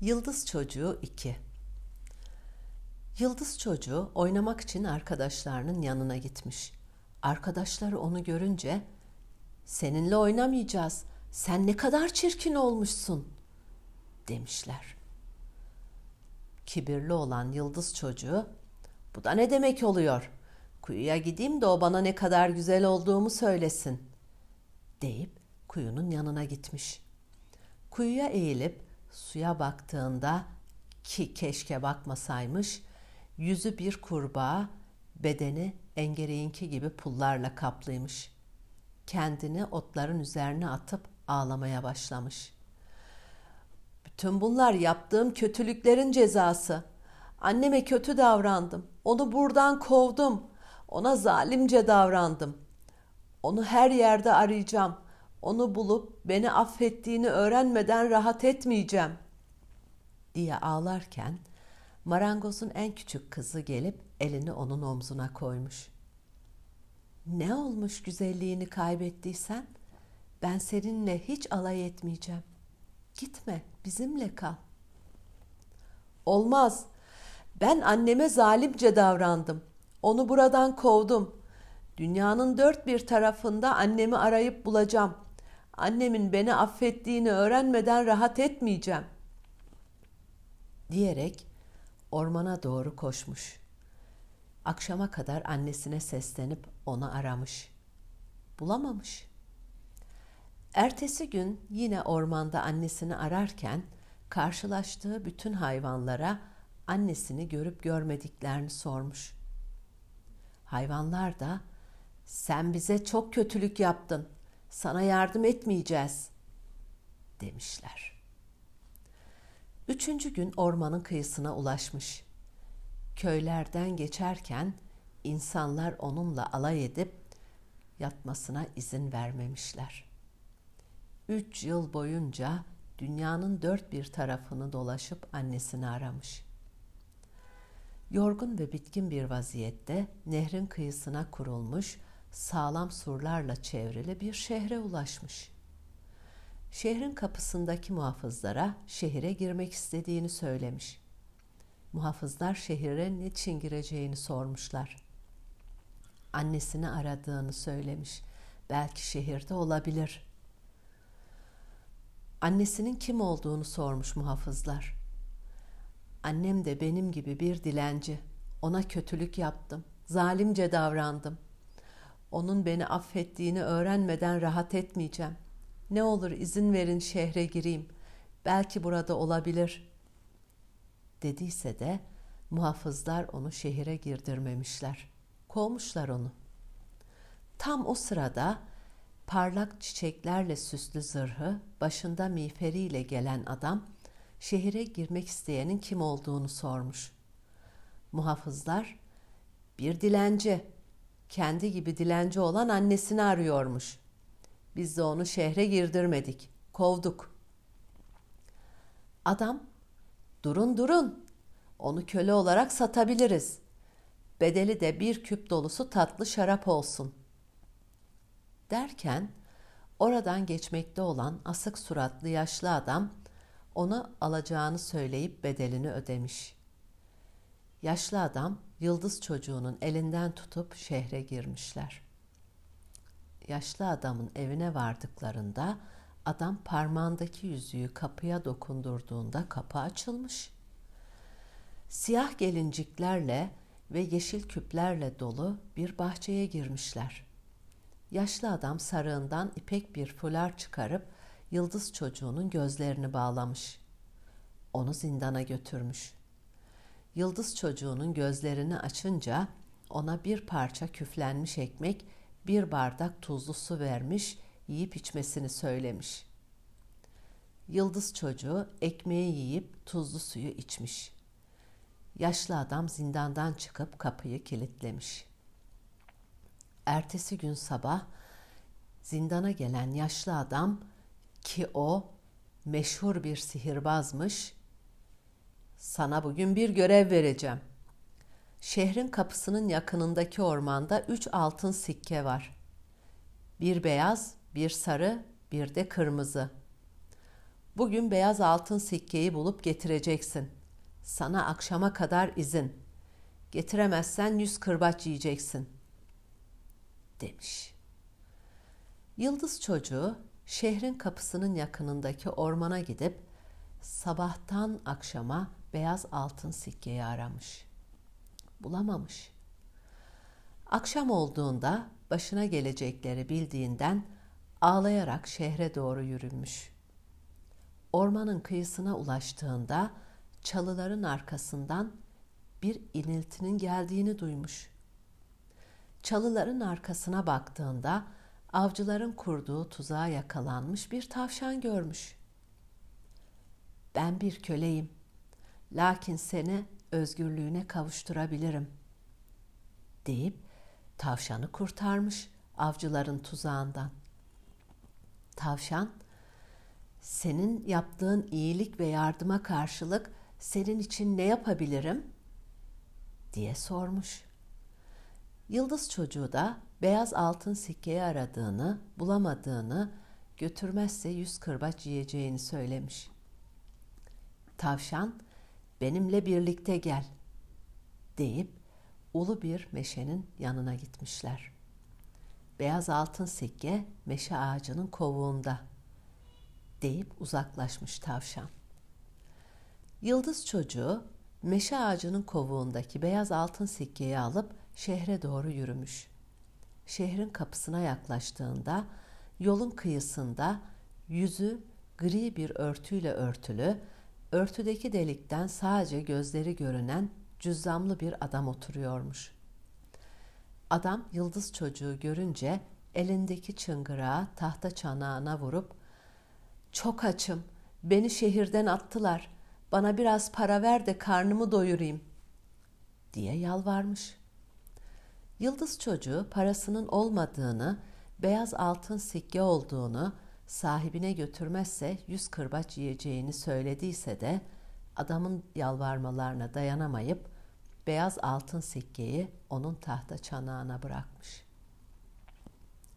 Yıldız Çocuğu 2 Yıldız Çocuğu oynamak için arkadaşlarının yanına gitmiş. Arkadaşları onu görünce "Seninle oynamayacağız. Sen ne kadar çirkin olmuşsun." demişler. Kibirli olan Yıldız Çocuğu "Bu da ne demek oluyor? Kuyuya gideyim de o bana ne kadar güzel olduğumu söylesin." deyip kuyunun yanına gitmiş. Kuyuya eğilip suya baktığında ki keşke bakmasaymış, yüzü bir kurbağa, bedeni engereğinki gibi pullarla kaplıymış. Kendini otların üzerine atıp ağlamaya başlamış. Bütün bunlar yaptığım kötülüklerin cezası. Anneme kötü davrandım. Onu buradan kovdum. Ona zalimce davrandım. Onu her yerde arayacağım. Onu bulup beni affettiğini öğrenmeden rahat etmeyeceğim." diye ağlarken marangozun en küçük kızı gelip elini onun omzuna koymuş. Ne olmuş güzelliğini kaybettiysen? Ben seninle hiç alay etmeyeceğim. Gitme, bizimle kal. Olmaz. Ben anneme zalimce davrandım. Onu buradan kovdum. Dünyanın dört bir tarafında annemi arayıp bulacağım. Annemin beni affettiğini öğrenmeden rahat etmeyeceğim. Diyerek ormana doğru koşmuş. Akşama kadar annesine seslenip onu aramış. Bulamamış. Ertesi gün yine ormanda annesini ararken karşılaştığı bütün hayvanlara annesini görüp görmediklerini sormuş. Hayvanlar da sen bize çok kötülük yaptın. Sana yardım etmeyeceğiz." demişler. Üçüncü gün ormanın kıyısına ulaşmış. Köylerden geçerken insanlar onunla alay edip yatmasına izin vermemişler. Üç yıl boyunca dünyanın dört bir tarafını dolaşıp annesini aramış. Yorgun ve bitkin bir vaziyette nehrin kıyısına kurulmuş sağlam surlarla çevrili bir şehre ulaşmış. Şehrin kapısındaki muhafızlara şehire girmek istediğini söylemiş. Muhafızlar şehire niçin gireceğini sormuşlar. Annesini aradığını söylemiş. Belki şehirde olabilir. Annesinin kim olduğunu sormuş muhafızlar. Annem de benim gibi bir dilenci. Ona kötülük yaptım. Zalimce davrandım. Onun beni affettiğini öğrenmeden rahat etmeyeceğim. Ne olur izin verin şehre gireyim. Belki burada olabilir. Dediyse de muhafızlar onu şehire girdirmemişler. Kovmuşlar onu. Tam o sırada parlak çiçeklerle süslü zırhı, başında miğferiyle gelen adam şehire girmek isteyenin kim olduğunu sormuş. Muhafızlar, bir dilenci, kendi gibi dilenci olan annesini arıyormuş. Biz de onu şehre girdirmedik, kovduk. Adam, durun durun, onu köle olarak satabiliriz. Bedeli de bir küp dolusu tatlı şarap olsun. Derken, oradan geçmekte olan asık suratlı yaşlı adam, onu alacağını söyleyip bedelini ödemiş. Yaşlı adam yıldız çocuğunun elinden tutup şehre girmişler. Yaşlı adamın evine vardıklarında adam parmağındaki yüzüğü kapıya dokundurduğunda kapı açılmış. Siyah gelinciklerle ve yeşil küplerle dolu bir bahçeye girmişler. Yaşlı adam sarığından ipek bir fular çıkarıp yıldız çocuğunun gözlerini bağlamış. Onu zindana götürmüş. Yıldız çocuğunun gözlerini açınca ona bir parça küflenmiş ekmek, bir bardak tuzlu su vermiş, yiyip içmesini söylemiş. Yıldız çocuğu ekmeği yiyip tuzlu suyu içmiş. Yaşlı adam zindandan çıkıp kapıyı kilitlemiş. Ertesi gün sabah zindana gelen yaşlı adam ki o meşhur bir sihirbazmış. Sana bugün bir görev vereceğim. Şehrin kapısının yakınındaki ormanda üç altın sikke var. Bir beyaz, bir sarı, bir de kırmızı. Bugün beyaz altın sikkeyi bulup getireceksin. Sana akşama kadar izin. Getiremezsen yüz kırbaç yiyeceksin. Demiş. Yıldız çocuğu şehrin kapısının yakınındaki ormana gidip sabahtan akşama beyaz altın sikkeyi aramış. Bulamamış. Akşam olduğunda başına gelecekleri bildiğinden ağlayarak şehre doğru yürümüş. Ormanın kıyısına ulaştığında çalıların arkasından bir iniltinin geldiğini duymuş. Çalıların arkasına baktığında avcıların kurduğu tuzağa yakalanmış bir tavşan görmüş. Ben bir köleyim. Lakin seni özgürlüğüne kavuşturabilirim. Deyip tavşanı kurtarmış avcıların tuzağından. Tavşan, senin yaptığın iyilik ve yardıma karşılık senin için ne yapabilirim? diye sormuş. Yıldız çocuğu da beyaz altın sikkeyi aradığını, bulamadığını, götürmezse yüz kırbaç yiyeceğini söylemiş. Tavşan, benimle birlikte gel deyip ulu bir meşenin yanına gitmişler. Beyaz altın sikke meşe ağacının kovuğunda deyip uzaklaşmış tavşan. Yıldız çocuğu meşe ağacının kovuğundaki beyaz altın sikkeyi alıp şehre doğru yürümüş. Şehrin kapısına yaklaştığında yolun kıyısında yüzü gri bir örtüyle örtülü, örtüdeki delikten sadece gözleri görünen cüzzamlı bir adam oturuyormuş. Adam yıldız çocuğu görünce elindeki çıngırağı tahta çanağına vurup ''Çok açım, beni şehirden attılar, bana biraz para ver de karnımı doyurayım.'' diye yalvarmış. Yıldız çocuğu parasının olmadığını, beyaz altın sikke olduğunu, sahibine götürmezse yüz kırbaç yiyeceğini söylediyse de adamın yalvarmalarına dayanamayıp beyaz altın sikkeyi onun tahta çanağına bırakmış.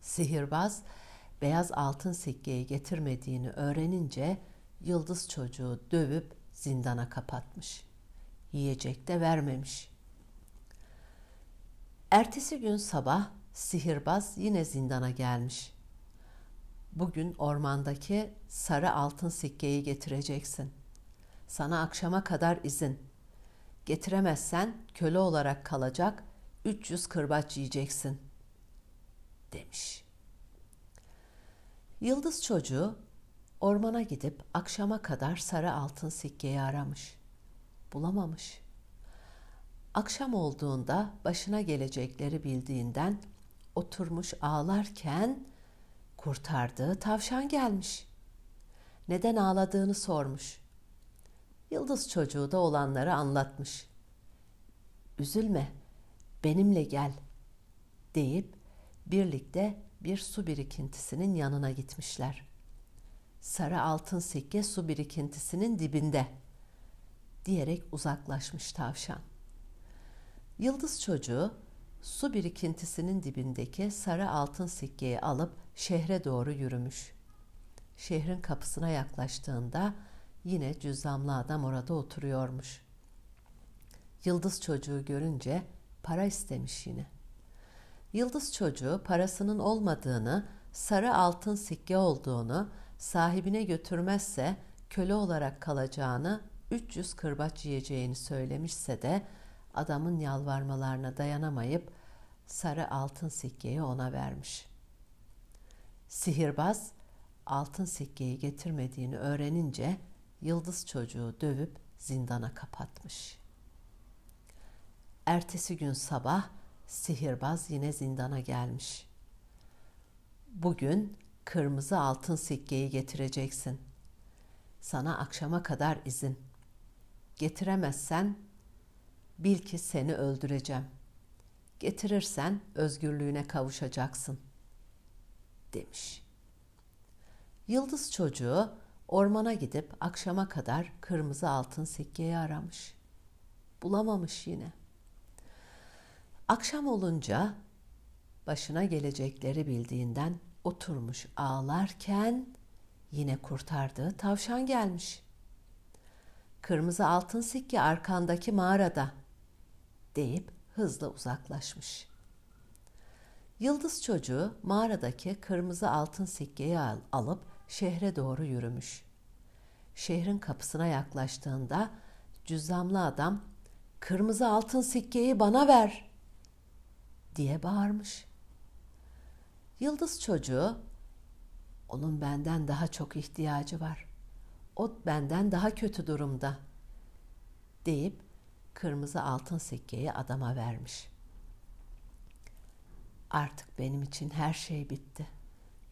Sihirbaz beyaz altın sikkeyi getirmediğini öğrenince yıldız çocuğu dövüp zindana kapatmış. Yiyecek de vermemiş. Ertesi gün sabah sihirbaz yine zindana gelmiş. Bugün ormandaki sarı altın sikkeyi getireceksin. Sana akşama kadar izin. Getiremezsen köle olarak kalacak 300 kırbaç yiyeceksin." demiş. Yıldız çocuğu ormana gidip akşama kadar sarı altın sikkeyi aramış. Bulamamış. Akşam olduğunda başına gelecekleri bildiğinden oturmuş ağlarken kurtardığı tavşan gelmiş. Neden ağladığını sormuş. Yıldız çocuğu da olanları anlatmış. Üzülme, benimle gel deyip birlikte bir su birikintisinin yanına gitmişler. Sarı altın sikke su birikintisinin dibinde diyerek uzaklaşmış tavşan. Yıldız çocuğu su birikintisinin dibindeki sarı altın sikkeyi alıp şehre doğru yürümüş. Şehrin kapısına yaklaştığında yine cüzzamlı adam orada oturuyormuş. Yıldız çocuğu görünce para istemiş yine. Yıldız çocuğu parasının olmadığını, sarı altın sikke olduğunu, sahibine götürmezse köle olarak kalacağını, 300 kırbaç yiyeceğini söylemişse de adamın yalvarmalarına dayanamayıp sarı altın sikkeyi ona vermiş. Sihirbaz altın sikkeyi getirmediğini öğrenince yıldız çocuğu dövüp zindana kapatmış. Ertesi gün sabah sihirbaz yine zindana gelmiş. Bugün kırmızı altın sikkeyi getireceksin. Sana akşama kadar izin. Getiremezsen bil ki seni öldüreceğim. Getirirsen özgürlüğüne kavuşacaksın." Demiş. Yıldız çocuğu ormana gidip akşama kadar kırmızı altın sikkeyi aramış. Bulamamış yine. Akşam olunca başına gelecekleri bildiğinden oturmuş ağlarken yine kurtardığı tavşan gelmiş. Kırmızı altın sikke arkandaki mağarada deyip hızla uzaklaşmış. Yıldız çocuğu mağaradaki kırmızı altın sikkeyi al- alıp şehre doğru yürümüş. Şehrin kapısına yaklaştığında cüzzamlı adam kırmızı altın sikkeyi bana ver diye bağırmış. Yıldız çocuğu onun benden daha çok ihtiyacı var. O benden daha kötü durumda deyip kırmızı altın sikkeyi adama vermiş. Artık benim için her şey bitti.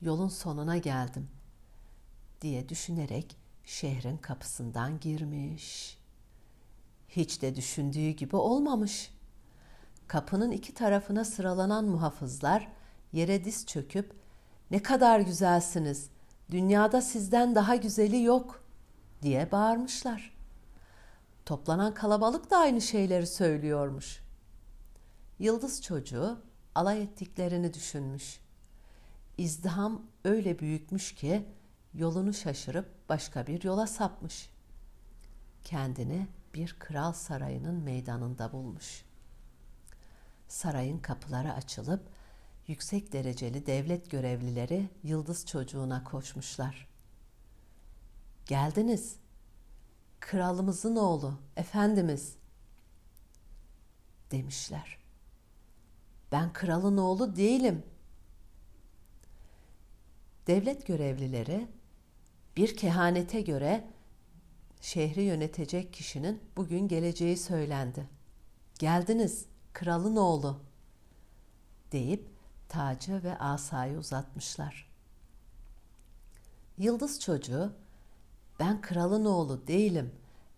Yolun sonuna geldim diye düşünerek şehrin kapısından girmiş. Hiç de düşündüğü gibi olmamış. Kapının iki tarafına sıralanan muhafızlar yere diz çöküp ne kadar güzelsiniz. Dünyada sizden daha güzeli yok diye bağırmışlar. Toplanan kalabalık da aynı şeyleri söylüyormuş. Yıldız çocuğu alay ettiklerini düşünmüş. İzdiham öyle büyükmüş ki yolunu şaşırıp başka bir yola sapmış. Kendini bir kral sarayının meydanında bulmuş. Sarayın kapıları açılıp yüksek dereceli devlet görevlileri Yıldız çocuğuna koşmuşlar. Geldiniz. Kralımızın oğlu, efendimiz demişler. Ben kralın oğlu değilim. Devlet görevlileri bir kehanete göre şehri yönetecek kişinin bugün geleceği söylendi. Geldiniz, kralın oğlu deyip tacı ve asayı uzatmışlar. Yıldız çocuğu, ben kralın oğlu değilim,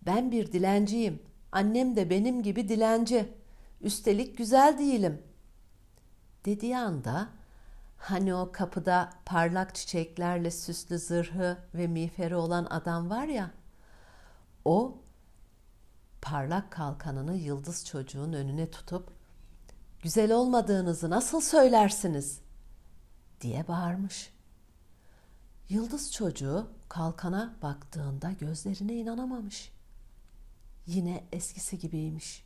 ben bir dilenciyim, annem de benim gibi dilenci, üstelik güzel değilim dediği anda hani o kapıda parlak çiçeklerle süslü zırhı ve miğferi olan adam var ya, o parlak kalkanını yıldız çocuğun önüne tutup güzel olmadığınızı nasıl söylersiniz diye bağırmış. Yıldız çocuğu kalkana baktığında gözlerine inanamamış. Yine eskisi gibiymiş.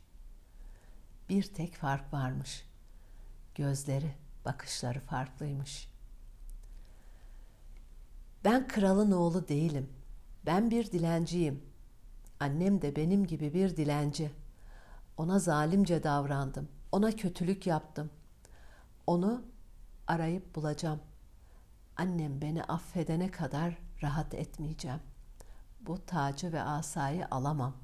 Bir tek fark varmış. Gözleri, bakışları farklıymış. Ben kralın oğlu değilim. Ben bir dilenciyim. Annem de benim gibi bir dilenci. Ona zalimce davrandım. Ona kötülük yaptım. Onu arayıp bulacağım. Annem beni affedene kadar rahat etmeyeceğim. Bu tacı ve asayı alamam."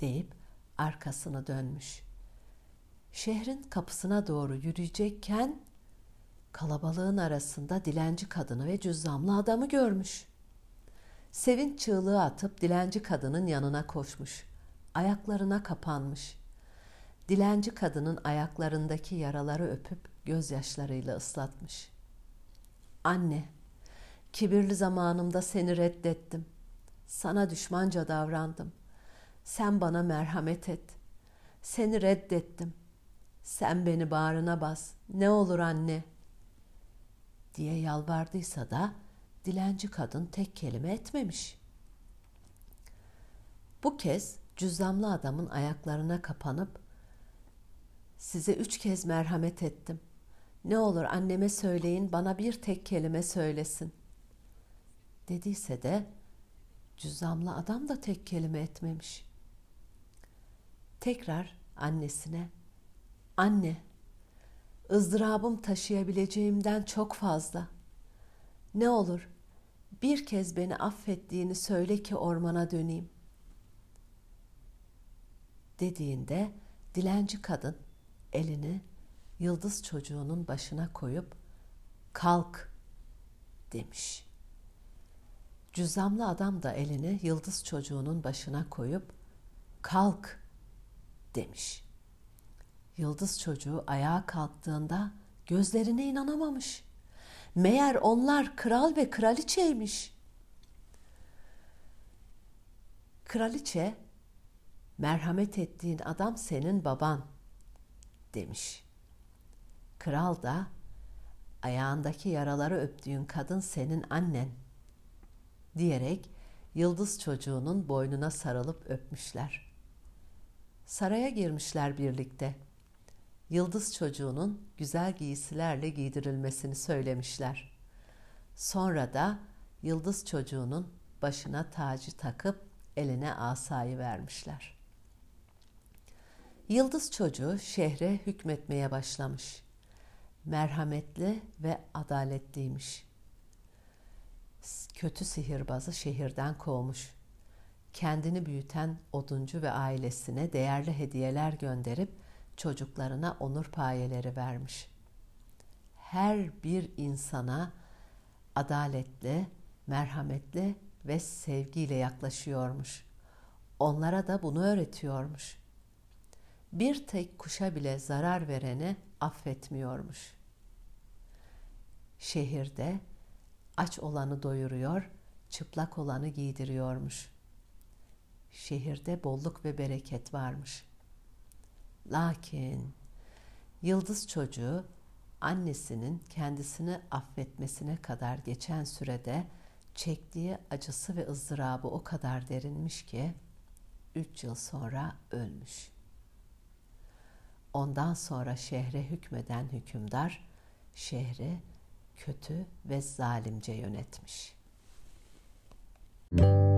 deyip arkasını dönmüş. Şehrin kapısına doğru yürüyecekken kalabalığın arasında dilenci kadını ve cüzzamlı adamı görmüş. Sevinç çığlığı atıp dilenci kadının yanına koşmuş. Ayaklarına kapanmış. Dilenci kadının ayaklarındaki yaraları öpüp gözyaşlarıyla ıslatmış. Anne, kibirli zamanımda seni reddettim. Sana düşmanca davrandım. Sen bana merhamet et. Seni reddettim. Sen beni bağrına bas. Ne olur anne." diye yalvardıysa da dilenci kadın tek kelime etmemiş. Bu kez cüzzamlı adamın ayaklarına kapanıp size üç kez merhamet ettim. Ne olur anneme söyleyin bana bir tek kelime söylesin. Dediyse de cüzzamlı adam da tek kelime etmemiş. Tekrar annesine anne ızdırabım taşıyabileceğimden çok fazla. Ne olur bir kez beni affettiğini söyle ki ormana döneyim. Dediğinde dilenci kadın elini yıldız çocuğunun başına koyup kalk demiş. Cüzzamlı adam da elini yıldız çocuğunun başına koyup kalk demiş. Yıldız çocuğu ayağa kalktığında gözlerine inanamamış. Meğer onlar kral ve kraliçeymiş. Kraliçe, merhamet ettiğin adam senin baban demiş. Kral da ayağındaki yaraları öptüğün kadın senin annen diyerek yıldız çocuğunun boynuna sarılıp öpmüşler. Saraya girmişler birlikte. Yıldız çocuğunun güzel giysilerle giydirilmesini söylemişler. Sonra da yıldız çocuğunun başına tacı takıp eline asayı vermişler. Yıldız çocuğu şehre hükmetmeye başlamış. Merhametli ve adaletliymiş. Kötü sihirbazı şehirden kovmuş. Kendini büyüten oduncu ve ailesine değerli hediyeler gönderip çocuklarına onur payeleri vermiş. Her bir insana adaletli, merhametli ve sevgiyle yaklaşıyormuş. Onlara da bunu öğretiyormuş. Bir tek kuşa bile zarar vereni affetmiyormuş. Şehirde aç olanı doyuruyor, çıplak olanı giydiriyormuş. Şehirde bolluk ve bereket varmış. Lakin yıldız çocuğu annesinin kendisini affetmesine kadar geçen sürede çektiği acısı ve ızdırabı o kadar derinmiş ki üç yıl sonra ölmüş. Ondan sonra şehre hükmeden hükümdar şehri kötü ve zalimce yönetmiş. Müzik